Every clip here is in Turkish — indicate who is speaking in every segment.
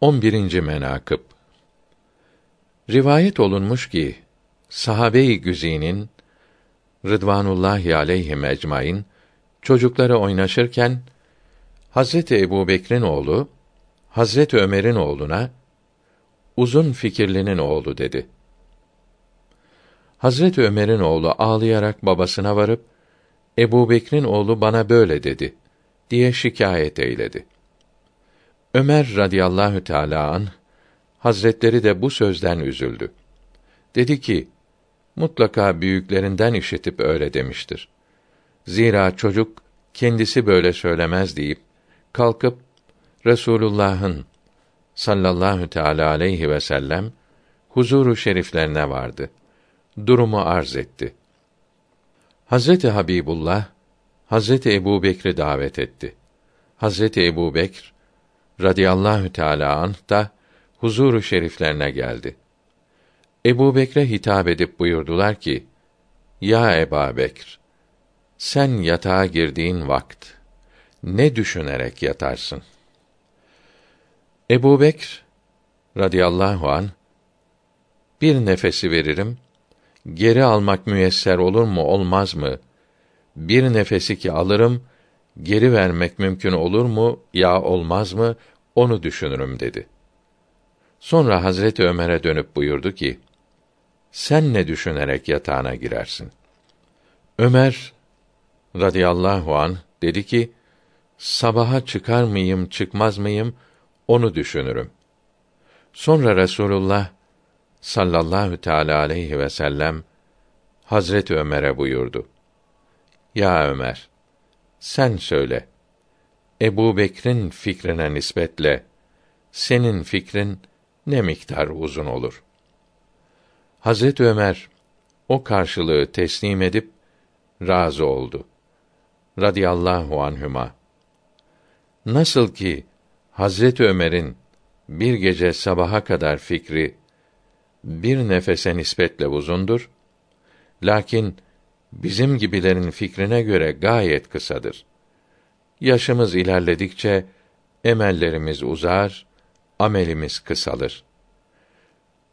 Speaker 1: 11. menakıb Rivayet olunmuş ki sahabe-i güzinin Rıdvanullahi aleyhim ecmaîn çocukları oynaşırken Hazreti Ebubekir'in oğlu Hazreti Ömer'in oğluna uzun fikirlinin oğlu dedi. Hazreti Ömer'in oğlu ağlayarak babasına varıp Ebu Bekir'in oğlu bana böyle dedi diye şikayet eyledi. Ömer radıyallahu teâlâ an Hazretleri de bu sözden üzüldü. Dedi ki, mutlaka büyüklerinden işitip öyle demiştir. Zira çocuk kendisi böyle söylemez deyip kalkıp Resulullah'ın sallallahu teala aleyhi ve sellem huzuru şeriflerine vardı. Durumu arz etti. Hazreti Habibullah Hazreti Ebu Bekri davet etti. Hazreti Ebu Bekr radıyallahu teala anh da huzuru şeriflerine geldi. Ebu Bekre hitap edip buyurdular ki, Ya Eba Bekr, sen yatağa girdiğin vakt, ne düşünerek yatarsın? Ebu Bekr, radıyallahu an, bir nefesi veririm, geri almak müyesser olur mu, olmaz mı? Bir nefesi ki alırım, geri vermek mümkün olur mu ya olmaz mı onu düşünürüm dedi. Sonra Hazreti Ömer'e dönüp buyurdu ki: Sen ne düşünerek yatağına girersin? Ömer radıyallahu an dedi ki: Sabaha çıkar mıyım, çıkmaz mıyım onu düşünürüm. Sonra Resulullah sallallahu teala aleyhi ve sellem Hazreti Ömer'e buyurdu. Ya Ömer, sen söyle. Ebu Bekr'in fikrine nispetle senin fikrin ne miktar uzun olur? Hazret Ömer o karşılığı teslim edip razı oldu. Radiyallahu anhüma. Nasıl ki Hazret Ömer'in bir gece sabaha kadar fikri bir nefese nispetle uzundur. Lakin bizim gibilerin fikrine göre gayet kısadır. Yaşımız ilerledikçe emellerimiz uzar, amelimiz kısalır.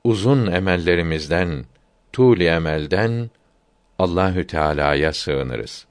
Speaker 1: Uzun emellerimizden, tûl emelden Allahü Teala'ya sığınırız.